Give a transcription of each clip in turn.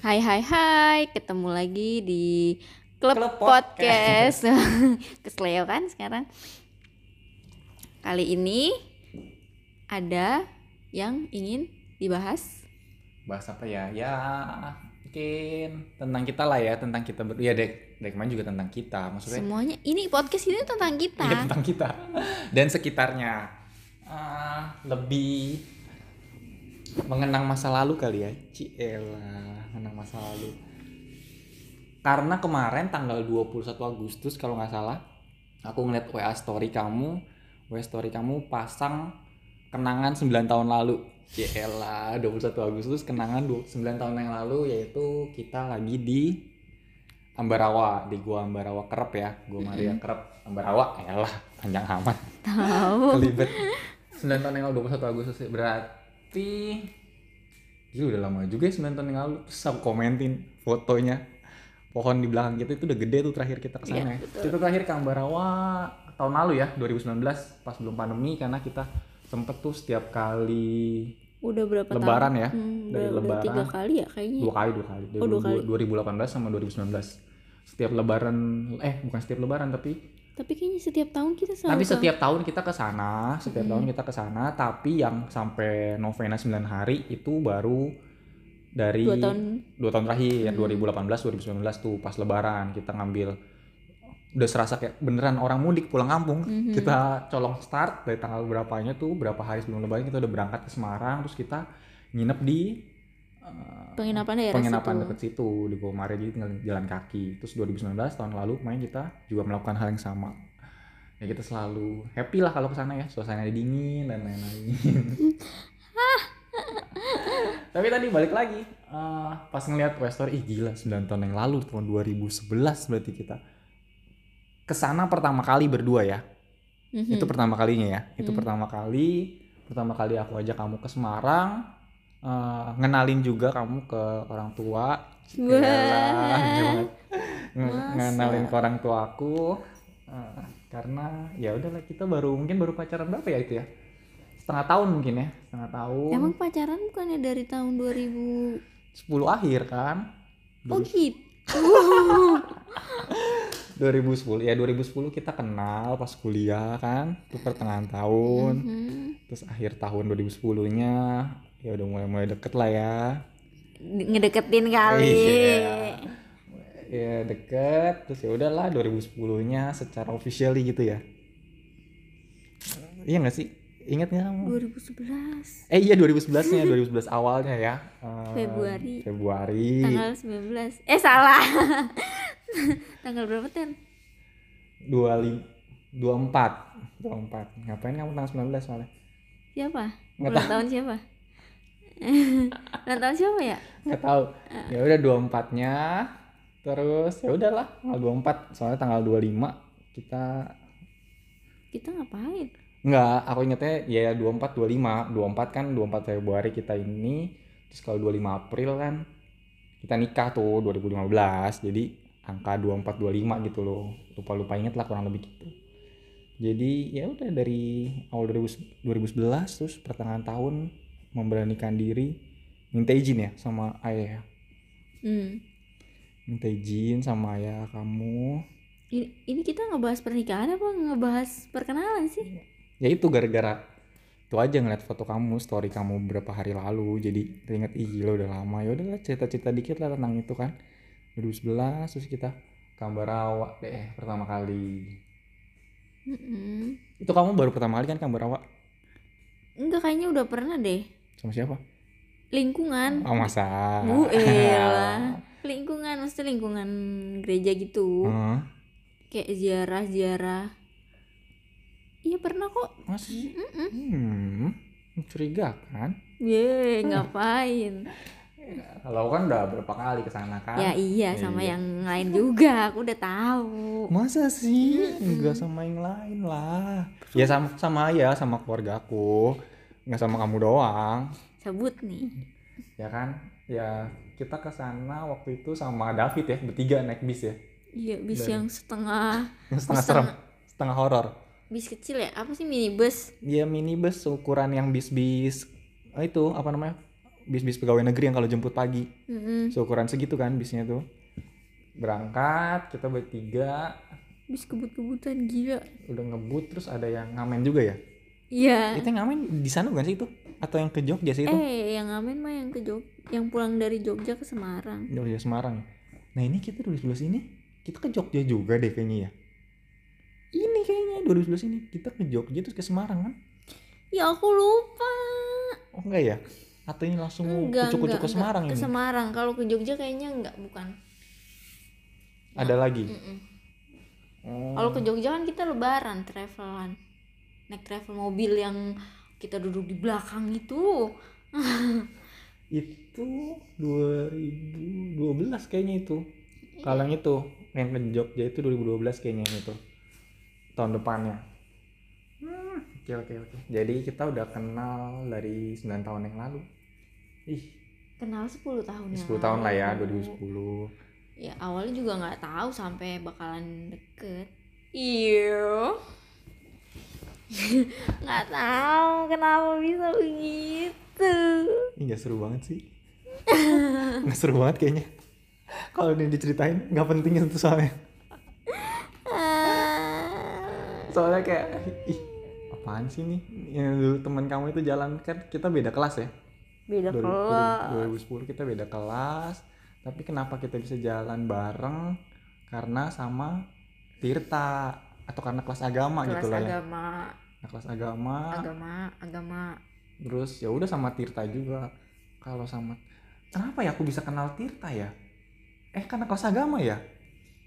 Hai hai hai, ketemu lagi di Klub, Klub Podcast. Kesleo kan sekarang. Kali ini ada yang ingin dibahas. Bahas apa ya? Ya mungkin tentang kita lah ya, tentang kita ber ya dek, dek main juga tentang kita. Maksudnya Semuanya ini podcast ini tentang kita. iya, tentang kita dan sekitarnya. Ah, lebih mengenang masa lalu kali ya. Ciela, mengenang masa lalu. Karena kemarin tanggal 21 Agustus kalau nggak salah, aku ngeliat WA story kamu, WA story kamu pasang kenangan 9 tahun lalu. Ciela, 21 Agustus kenangan 9 tahun yang lalu yaitu kita lagi di Ambarawa, di Gua Ambarawa Kerep ya, Gua Maria Kerep Ambarawa. Yalah, panjang amat Tahu. kelibet 9 tahun yang lalu 21 Agustus ya. Berarti Gila udah lama juga ya 9 tahun yang lalu terus aku komentin fotonya pohon di belakang kita itu udah gede tuh terakhir kita ke sana Iya, ya betul. itu terakhir ke Ambarawa tahun lalu ya 2019 pas belum pandemi karena kita sempet tuh setiap kali Udah berapa Lebaran tahun? ya, Hmm, dari udah, udah Lebaran. tiga kali ya kayaknya. dua kali dua kali Oh, dua kali. 2018 sama 2019 setiap lebaran eh bukan setiap lebaran tapi Tapi kayaknya setiap tahun kita selalu Tapi ke- setiap tahun kita ke sana, setiap tahun kita ke sana, tapi yang sampai novena 9 hari itu baru dari dua tahun dua tahun terakhir, 2018 2019 tuh pas lebaran kita ngambil udah serasa kayak beneran orang mudik pulang kampung. Mhm. Kita colong start dari tanggal berapanya tuh, berapa hari sebelum lebaran kita udah berangkat ke Semarang, terus kita nginep di penginapan daerah penginapan situ. deket situ di Gomare jadi tinggal jalan kaki. Terus 2019 tahun lalu main kita juga melakukan hal yang sama. Ya kita selalu happy lah kalau ke sana ya. Suasananya dingin dan lain-lain. Tapi tadi balik lagi eh, pas ngeliat West Story ih gila 9 tahun yang lalu tahun 2011 berarti kita. Ke sana pertama kali berdua ya. Mhm. itu pertama kalinya ya. Itu Hmm. pertama kali pertama kali aku ajak kamu ke Semarang eh, ngenalin juga kamu ke orang tua. Yalah, ngenalin ke orang tua aku. Eh, karena ya udahlah kita baru mungkin baru pacaran berapa ya itu ya? Setengah tahun mungkin ya setengah tahun. Emang pacaran bukannya dari tahun 2000 10 akhir kan? Oh gitu. 2010 ya 2010 kita kenal pas kuliah kan itu pertengahan tahun. Mhm. terus akhir tahun 2010 nya ya udah mulai mulai deket lah ya Ngedeketin kali. Iya. ya deket terus ya udahlah 2010 nya secara officially gitu ya iya nggak sih ingat nggak kamu 2011 eh iya 2011 nya 2011 awalnya ya Eh, Februari. Februari tanggal 19. Eh salah. tanggal berapa Ten? 25 24 24 ngapain kamu tanggal 19 soalnya Siapa? Nggak Ulang tahun siapa? Ulang tahun siapa ya? nggak tahu ya udah 24 nya terus ya udahlah tanggal 24 soalnya tanggal 25 kita Kita ngapain? Enggak, aku ingetnya ya 24 25. 24 kan 24 Februari kita ini. Terus kalau 25 April kan kita nikah tuh 2015. Jadi angka 24 25 gitu loh. Lupa-lupa inget lah kurang lebih gitu. Jadi ya udah dari awal 2000 2011 terus pertengahan tahun memberanikan diri minta izin ya sama ayah. ya. Hmm. Minta izin sama ayah kamu. Ini, ini kita ngebahas pernikahan apa ngebahas perkenalan sih? ya itu gara-gara itu aja ngeliat foto kamu story kamu beberapa hari lalu jadi teringat ih gila udah lama ya udahlah cerita-cerita dikit lah tentang itu kan 2011 terus kita Kambarawa deh pertama kali Mm-mm. itu kamu baru pertama kali kan Kambarawa Enggak kayaknya udah pernah deh. Sama siapa Lingkungan. oh masa Bu elah. Lingkungan mesti lingkungan gereja gitu. Heeh. Kayak ziarah-ziarah. Iya pernah kok. masa sih Mm-mm. hmm mencurigakan Ye, ngapain? kalau kan udah berapa kali ke sana kan Ya iya sama Iya. yang lain juga, aku udah tahu. Masa sih? Enggak sama yang lain lah. Ya sama sama ya sama keluarga aku. Enggak sama kamu doang. Sebut nih. Ya kan? Ya kita ke sana waktu itu sama David ya, bertiga naik bis ya. Iya, bis Dan- yang setengah Setengah serem, setengah horor. bis kecil ya? Apa sih minibus? Iya minibus ukuran yang bis-bis oh, itu apa namanya? bis-bis pegawai negeri yang kalau jemput pagi Mm-mm. seukuran segitu kan bisnya tuh berangkat kita bertiga bis kebut-kebutan gila udah ngebut terus ada yang ngamen juga ya iya. Itu yang ngamen di sana bukan sih itu? Atau yang ke Jogja sih itu? Eh yang ngamen mah yang ke Jog yang pulang dari Jogja ke Semarang. Jogja Semarang. Nah ini kita 2011 ini kita ke Jogja juga deh kayaknya ya. Ini kayaknya 2011 ini kita ke Jogja terus ke Semarang kan? Ya aku lupa. Oh enggak ya? Atau ini langsung kucuk-kucuk ke Semarang enggak. ke ini? Semarang. Kalau ke Jogja kayaknya enggak bukan. Ada lagi? Mm-mm. oh. kalau ke Jogja kan kita lebaran travelan naik travel mobil yang kita duduk di belakang itu. Itu 2012 kayaknya itu. Kalau yang itu yang ke Jogja itu 2012 kayaknya yang itu. Tahun depannya. Hmm, oke oke oke. Jadi kita udah kenal dari 9 tahun yang lalu. Ih. Kenal 10 tahun 10 yang tahun lah ya lalu. 2010 ya awalnya juga nggak tahu sampai bakalan deket. Iya nggak tahu kenapa bisa begitu. Ih gak seru banget sih. Gak seru banget kayaknya. Kalau ini diceritain gak penting itu soalnya. Soalnya kayak Ih apaan sih nih Yang dulu teman kamu itu jalan kan kita beda kelas ya? Beda 2000 kelas. 2010 kita beda kelas. Tapi kenapa kita bisa jalan bareng? Karena sama Tirta Atau karena kelas agama kelas gitu lah ya. agama. Nah, kelas agama. Agama agama. Terus ya udah sama Tirta juga. Kalau sama kenapa ya aku bisa kenal Tirta ya? Eh karena kelas agama ya?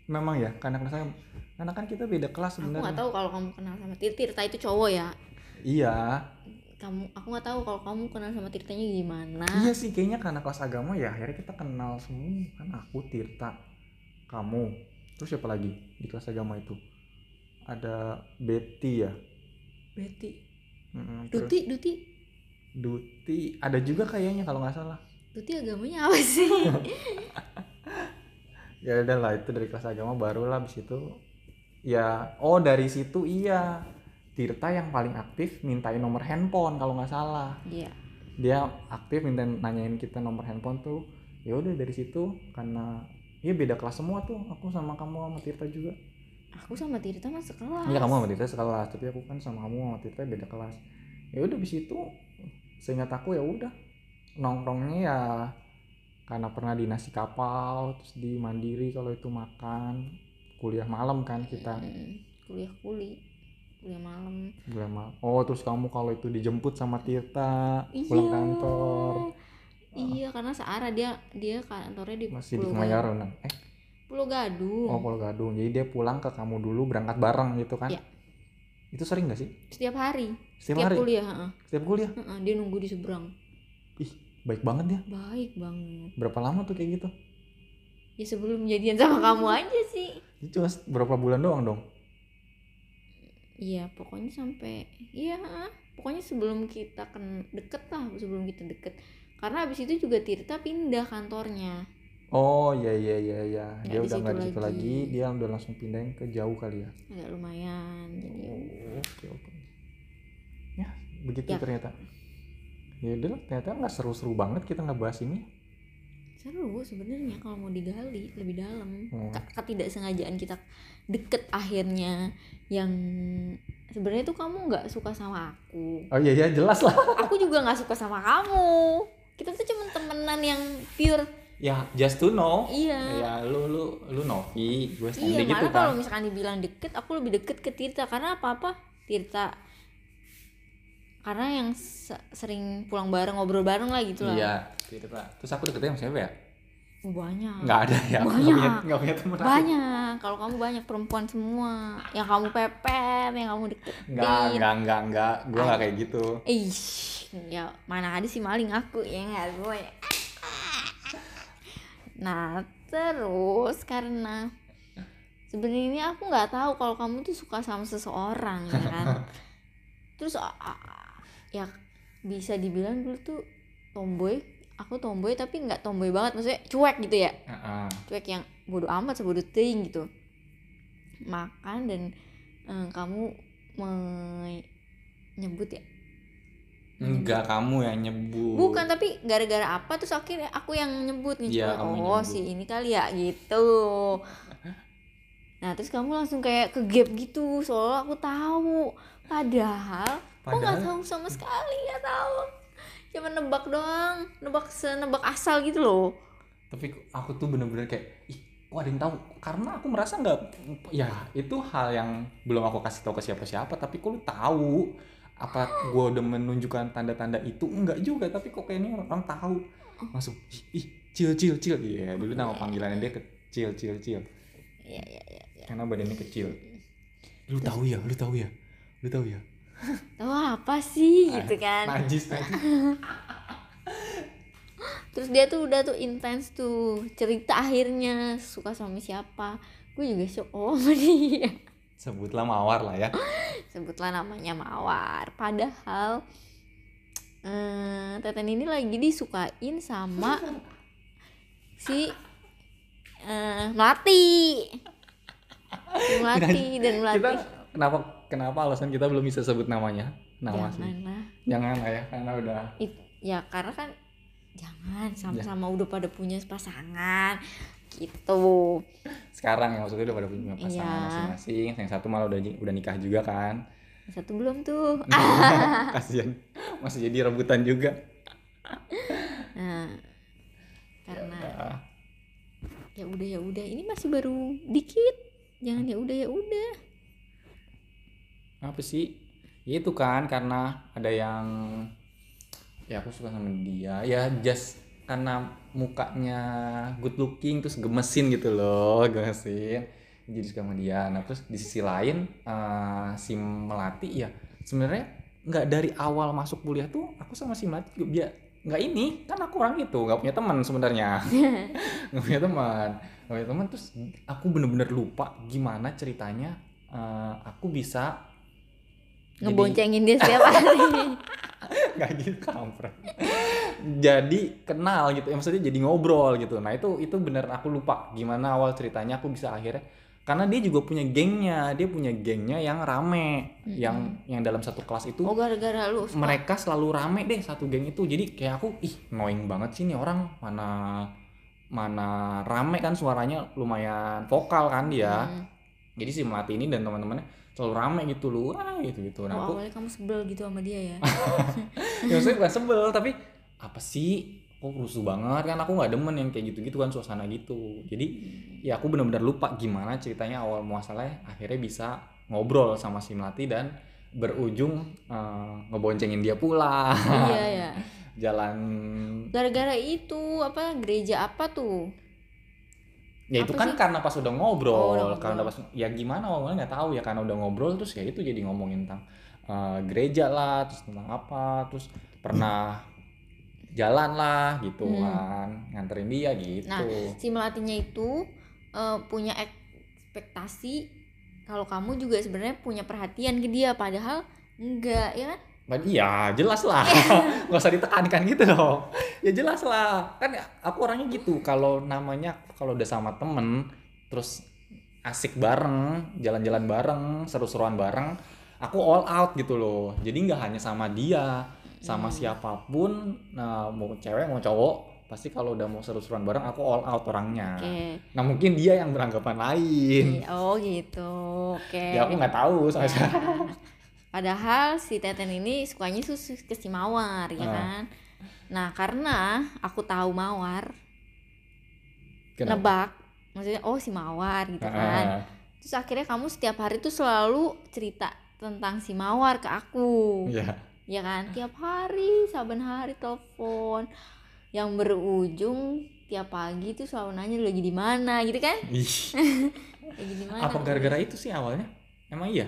Memang ya karena kelas agama. Karena kan kita beda kelas aku nggak sebenarnya tahu kalau kamu kenal sama Tir- Tirta itu cowok ya? Iya. Kamu aku nggak tahu kalau kamu kenal sama Tirtanya gimana. Iya sih kayaknya karena kelas agama ya akhirnya kita kenal semua. Kan aku Tirta kamu. Terus siapa lagi di kelas agama itu ada Betty ya? Betty. Terus? Duti Duti. Duti. Ada juga kayaknya kalau nggak salah. Duti agamanya apa sih? Ya udah lah itu dari kelas agama barulah abis itu. Ya oh dari situ iya. Tirta yang paling aktif mintain nomor handphone kalau nggak salah. Iya. Dia aktif minta nanyain kita nomor handphone tuh. Ya udah dari situ karena ya beda kelas semua tuh aku sama kamu sama Tirta juga aku sama Tirta mah sekelas. Iya kamu sama Tirta sekelas tapi aku kan sama kamu sama Tirta beda kelas. Ya udah abis itu seingat aku ya udah. Nongkrongnya ya karena pernah di nasi kapal terus di mandiri kalau itu makan. Kuliah malam kan kita. Mm, kuliah kuli kuliah malam. Kuliah malam oh terus kamu kalau itu dijemput sama Tirta Iya. pulang kantor. Iya karena searah dia dia kantornya di masih di Kemayoran eh. Pulau Gadung. Oh Pulau Gadung. Jadi dia pulang ke kamu dulu berangkat bareng gitu kan? Iya. itu sering gak sih? Setiap hari. Setiap, setiap hari? kuliah heeh. setiap kuliah? Heeh, dia nunggu di seberang. Ih baik banget dia baik banget. Berapa lama tuh kayak gitu? Ya sebelum jadian sama kamu aja sih. Itu cuma berapa bulan doang dong? Iya pokoknya sampai iya pokoknya sebelum kita kan deket lah sebelum kita deket. Karena abis itu juga Tirta pindah kantornya Oh iya iya iya iya. Nggak Dia di udah nggak di situ lagi. lagi. dia udah langsung pindahin ke jauh kali ya. agak lumayan jadi Oh, Oke oke. Ya begitu Ya. ternyata. Ya udah ternyata nggak seru-seru banget kita ngebahas ini. seru sebenarnya kalau mau digali lebih dalam Hmm. Ke- ketidaksengajaan kita deket akhirnya yang sebenarnya tuh kamu nggak suka sama aku Oh iya iya jelas lah. aku juga nggak suka sama kamu kita tuh cuma temenan yang pure Ya just to know. iya Ya lu lu lu Novi, gue iya Stanley gitu kan. kalau misalkan dibilang deket aku lebih deket ke Tirta karena apa apa Tirta karena yang se- sering pulang bareng ngobrol bareng lah gitu lah Iya. Pak. Terus aku deketnya sama siapa ya? banyak Nggak ada ya. Nggak Banyak. punya nggak punya teman aku. banyak kalau kamu banyak perempuan semua yang kamu pepet yang kamu deketin Nggak nggak nggak nggak. Gue nggak kayak gitu. Ih, ya mana ada sih maling aku ya nggak gue. Nah terus karena sebenarnya aku nggak tahu kalau kamu tuh suka sama seseorang ya kan. terus ya bisa dibilang dulu tuh tomboy. Aku tomboy tapi nggak tomboy banget maksudnya cuek gitu ya. Cuek yang bodoh amat sebodoh ting gitu. Makan dan eh, kamu menyebut ya enggak kamu yang nyebut. Bukan tapi gara-gara apa terus akhirnya aku yang nyebut gitu. Kamu oh nyebut. si ini kali ya gitu. Nah terus kamu langsung kayak ke gap gitu soalnya aku tahu. Padahal aku nggak Padahal? tahu sama sekali nggak tahu. Cuma nebak doang nebak senebak asal gitu loh. Tapi aku tuh bener-bener kayak ih kok ada yang tahu? Karena aku merasa nggak ya itu hal yang belum aku kasih tahu ke siapa-siapa tapi kok lu tahu apa gua udah menunjukkan tanda-tanda itu? Enggak juga tapi kok kayaknya orang tahu. Langsung ih, ih cil cil cil. Iya dulu nama panggilannya dia kecil cil cil. iya iya iya ya. karena badannya kecil. Lu tahu ya lu tahu ya lu tahu ya. Tahu apa sih gitu kan. najis najis. Terus dia tuh udah tuh intens tuh cerita akhirnya suka sama siapa. Gue juga shock oh sama dia sebutlah mawar lah ya. Sebutlah namanya mawar. Padahal eh, teten ini lagi disukain sama si eh, melati. Melati dan melati. kita kenapa kenapa alasan kita belum bisa sebut namanya? Nama sih. Jangan lah jangan lah ya karena udah It- ya karena kan jangan sama-sama udah pada punya pasangan gitu. Sekarang ya maksudnya udah pada punya pasangan Iya. masing-masing. Yang satu malah udah udah nikah juga kan. Yang satu belum tuh. Kasihan masih jadi rebutan juga. Nah karena Ya, ya udah ya udah. Ini masih baru dikit. Jangan ya udah ya udah. Apa sih? Ya itu kan karena ada yang ya aku suka sama dia. Ya just karena mukanya good looking terus gemesin gitu loh gemesin. Jadi suka sama dia. Nah terus di sisi lain eh, si melati ya sebenarnya nggak dari awal masuk kuliah tuh aku sama si melati juga dia nggak ini. Kan aku orang itu nggak punya teman sebenarnya. Nggak punya teman. Nggak punya teman terus aku bener-bener lupa gimana ceritanya eh, aku bisa jadi- ngeboncengin dia setiap hari. Nggak gitu kampret jadi kenal gitu. Ya maksudnya jadi ngobrol gitu. Nah itu itu bener aku lupa gimana awal ceritanya aku bisa akhirnya. Karena dia juga punya gengnya dia punya gengnya yang rame yang yang dalam satu kelas itu oh gara-gara lu suka- mereka selalu rame deh satu geng itu. Jadi kayak aku ih annoying banget sih nih orang. Mana mana rame kan suaranya lumayan vokal kan dia. Hmm. jadi si melati ini dan teman-temannya selalu rame gitu lu ah gitu gitu nah oh, aku awalnya kamu sebel gitu sama dia ya? Ya maksudnya bukan sebel tapi apa sih? Kok rusuh banget? Kan aku nggak demen yang kayak gitu-gitu kan suasana gitu. Jadi ya aku benar-benar lupa gimana ceritanya awal muasalnya. Akhirnya bisa ngobrol sama si Melati dan berujung eh, ngeboncengin dia pulang iya ya jalan gara-gara itu apa gereja apa tuh? Ya itu Apa kan sih? karena pas udah ngobrol, Oh, udah ngobrol. karena pas ya gimana awalnya nggak tahu ya. Karena udah ngobrol terus ya itu jadi ngomongin tentang eh, gereja lah terus tentang apa terus pernah jalan lah gitu Hmm. kan nganterin dia gitu. Nah, si melatinya itu eh, punya ekspektasi kalau kamu juga sebenarnya punya perhatian ke dia padahal enggak ya kan? Iya jelas lah. Nggak usah ditekankan gitu dong. Ya jelas lah. Kan aku orangnya gitu kalau namanya kalau udah sama temen terus asik bareng jalan-jalan bareng seru-seruan bareng aku all out gitu loh. Jadi nggak hanya sama dia sama Hmm. siapa pun nah mau cewek mau cowok pasti kalau udah mau seru-seruan bareng aku all out orangnya. Oke. Nah mungkin dia yang beranggapan lain. Oh gitu oke. Ya aku nggak tahu soalnya Nah, padahal si Teten ini sukanya susu ke si Mawar ya Ah. kan? Nah karena aku tahu Mawar Kenapa? nebak maksudnya oh si Mawar gitu kan. Ah, terus akhirnya kamu setiap hari tuh selalu cerita tentang si Mawar ke aku. Iya. Ya kan? Tiap hari saban hari telepon. Yang berujung tiap pagi tuh selalu nanya lagi di mana? Gitu kan? Lagi di mana? Apa gara-gara itu sih awalnya? Emang iya?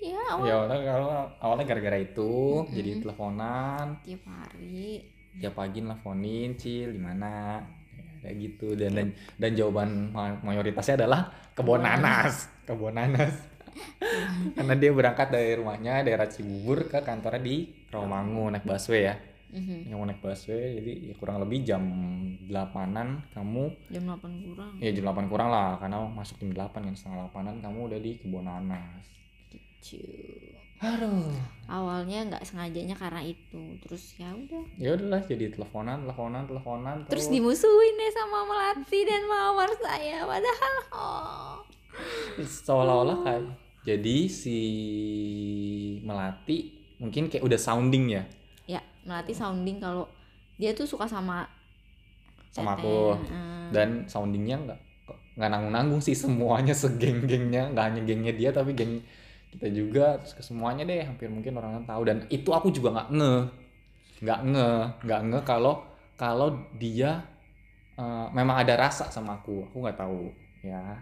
Ya ya awal. awalnya awalnya, awalnya gara-gara itu Mm-mm. jadi teleponan. Tiap hari. Tiap pagi nelfonin cil di mana? Ya, kayak gitu. Dan dan, dan jawaban ma- mayoritasnya adalah kebun nanas. Kebun nanas karena dia berangkat dari rumahnya daerah Cibubur ke kantornya di Rawamangun naik busway ya. Mhm. yang mau naik busway jadi ya kurang lebih jam 8-an kamu jam 8 kurang. Ya jam 8 kurang lah karena masuk jam 8 kan setengah 8an kamu udah di kebun nanas. Gitu. aduh. Awalnya nggak sengajanya karena itu terus ya udah. Ya udahlah jadi teleponan teleponan teleponan terus dimusuhin deh sama melati dan mawar saya padahal oh seolah-olah kayak jadi si melati mungkin kayak udah sounding ya? Ya melati sounding kalau dia tuh suka sama Sama aku. Dan soundingnya nggak nggak nanggung nanggung sih semuanya segeng-gengnya. Nggak hanya gengnya dia tapi geng kita juga. Terus ke semuanya deh hampir mungkin orang tahu. Dan itu aku juga nggak nge. Nggak nge. Nggak nge kalau kalau dia eh, memang ada rasa sama aku. Aku nggak tahu ya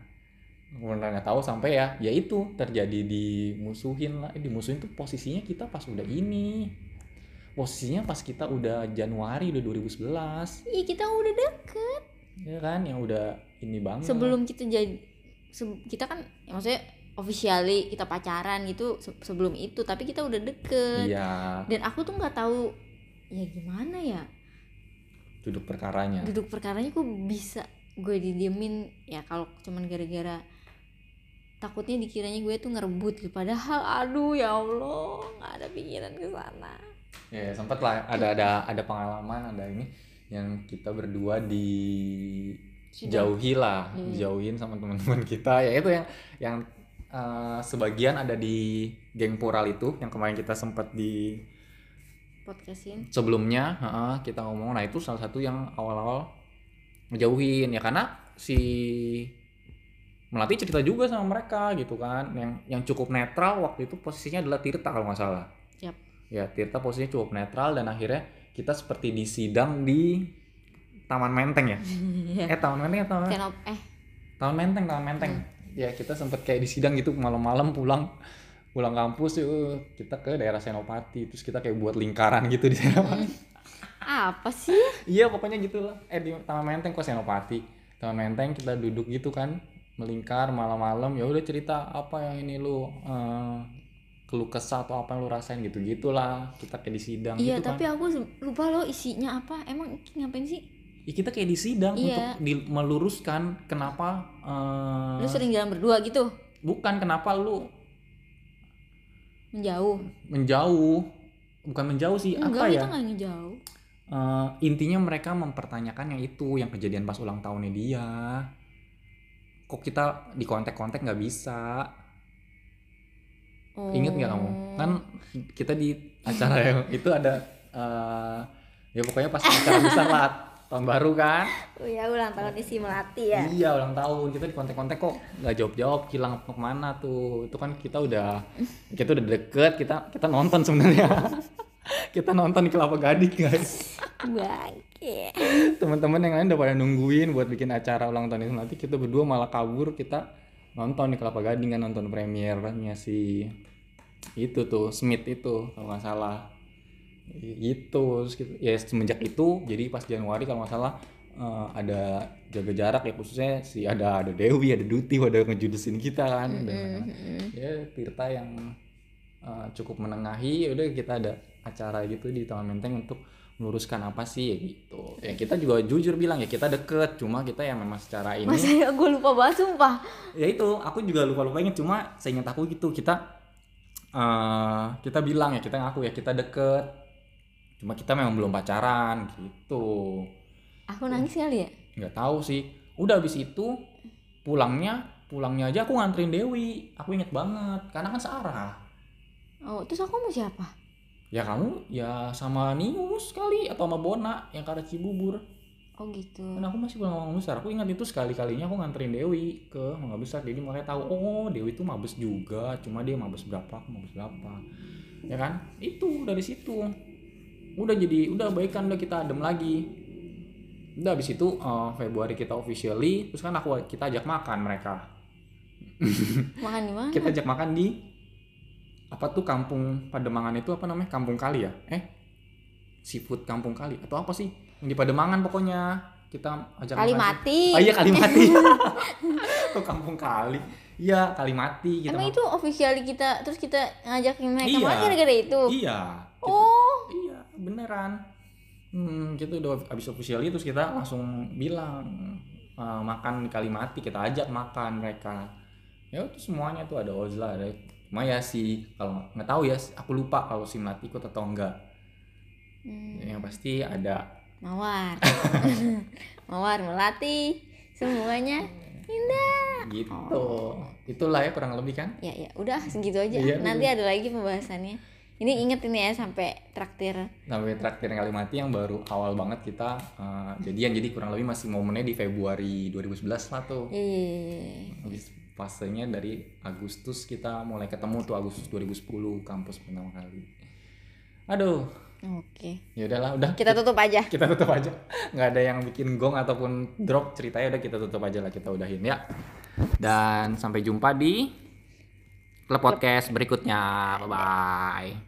benar nggak tahu sampai ya ya itu terjadi dimusuhin lah. Eh, dimusuhin tuh posisinya kita pas udah ini. Posisinya pas kita udah Januari udah 2011 Ih, kita udah deket. Ya kan yang udah ini banget. Sebelum kita jadi se- kita kan ya maksudnya officially kita pacaran gitu se- sebelum itu tapi kita udah deket. Iya. Dan aku tuh nggak tahu ya gimana ya? Duduk perkaranya. Duduk perkaranya kok bisa gue didiemin? Ya kalau cuman gara-gara takutnya dikiranya gue tuh ngerebut gitu. Padahal aduh ya allah nggak ada pikiran ke sana. Ya sempat lah ada ada ada pengalaman ada ini yang kita berdua di jauhi lah Hmm. dijauhin sama teman-teman kita. Ya itu yang yang eh, sebagian ada di geng Pural itu yang kemarin kita sempat di podcastin. sebelumnya heeh, kita ngomong. Nah itu salah satu yang awal-awal ngejauhin ya karena si Melati cerita juga sama mereka gitu kan. Yang yang cukup netral waktu itu posisinya adalah Tirta kalau nggak salah. Yap. ya Tirta posisinya cukup netral dan akhirnya kita seperti di sidang di Taman Menteng ya? Eh Taman Menteng atau Taman eh. Taman Menteng Taman Menteng. Ya kita sempet kayak di sidang gitu malam-malam pulang pulang kampus yuk kita ke daerah Senopati terus kita kayak buat lingkaran gitu di Senopati. Apa sih? Iya pokoknya gitu lah. Eh di Taman Menteng kok Senopati. Taman Menteng kita duduk gitu kan melingkar malam-malam ya udah cerita apa yang ini lu eh, keluh kesah atau apa yang lu rasain gitu gitulah kita kayak di sidang iya gitu tapi kan. aku lupa loh isinya apa emang ngapain sih? Ya, kita kayak di sidang Iya. untuk di- meluruskan kenapa eh, lu sering jalan berdua gitu? Bukan kenapa lu menjauh? Menjauh. Bukan menjauh sih enggak apa ya? kita nggak ngejauh. Eh, intinya mereka mempertanyakan yang itu yang kejadian pas ulang tahunnya dia kok kita di kontak-kontak nggak bisa? Oh. inget nggak kamu? Kan kita di acara yang itu ada eh, ya pokoknya pas acara besar lah tahun baru kan? Oh ya ulang tahun isi melati ya? Iya ulang tahun. Kita di kontak-kontak kok nggak jawab-jawab hilang ke ke mana tuh? Itu kan kita udah kita udah deket kita kita nonton sebenarnya kita nonton di Kelapa Gading guys. Bangke. Teman-teman yang lain udah pada nungguin buat bikin acara ulang tahun itu. Nanti kita berdua malah kabur kita nonton di Kelapa Gading kan nonton premiernya si itu tuh Smith itu kalau nggak salah. Gitu gitu. ya semenjak itu jadi pas Januari kalau nggak salah eh, ada jaga jarak ya khususnya si ada ada Dewi ada Duti ada ngejudesin kita kan dan ya Tirta yang eh, cukup menengahi ya udah kita ada acara gitu di Taman Menteng untuk meluruskan apa sih ya gitu. Ya kita juga jujur bilang ya kita deket cuma kita yang memang secara ini masa ya gue lupa banget sumpah. Ya itu aku juga lupa lupa inget cuma saya ingat aku gitu kita eh kita bilang ya kita ngaku ya kita deket cuma kita memang belum pacaran gitu. Aku nangis kali ya? Nggak tahu sih. Udah habis itu pulangnya pulangnya aja aku nganterin Dewi. Aku inget banget karena kan searah oh terus aku mau siapa? Ya kamu ya sama Nius kali atau sama Bona yang ke arah Cibubur. Oh gitu. Kan aku masih belum ngomong besar. Aku ingat itu sekali kalinya aku nganterin Dewi ke Mangga Besar. Jadi makanya tahu oh Dewi itu mabes juga. Cuma dia mabes berapa aku mabes berapa. Ya kan? Itu dari situ. Udah jadi udah baikan udah kita adem lagi. Udah habis itu eh, Februari kita officially terus kan aku kita ajak makan mereka. Makan di mana? Kita ajak makan di apa tuh kampung Pademangan itu apa namanya kampung kali ya eh seafood kampung kali atau apa sih yang di Pademangan pokoknya kita ajak kali makan mati Oh iya Kalimati. Kok kampung kali? Iya Kalimati kita. emang mak- itu official kita terus kita ngajakin mereka Iya. makan gara-gara itu Iya. kita- oh Iya beneran. Hmm, kita udah habis official terus kita langsung bilang eh, makan di Kalimati kita ajak makan mereka. Ya itu semuanya tuh ada Ozla ada cuma ya si kalau nggak tahu ya aku lupa kalau si melati ikut atau enggak. Hmm, yang pasti ada. Mawar. Mawar melati semuanya. Indah. Gitu. Itulah ya kurang lebih kan? Ya ya. Udah segitu aja. Iya, nanti ada lagi pembahasannya. Ini inget ini ya sampai traktir. Sampai traktir kali mati yang baru awal banget kita eh, jadian. Jadi kurang lebih masih momennya di Februari 2011 lah tuh. Iya, iya, iya, iya. Fasenya dari Agustus kita mulai ketemu tuh Agustus 2010 kampus pertama kali. Aduh. Oke. Ya udahlah udah. Kita tutup aja. Kita tutup aja. Nggak ada yang bikin gong ataupun drop ceritanya udah kita tutup aja lah kita udahin ya. Dan sampai jumpa di klub podcast berikutnya. Bye bye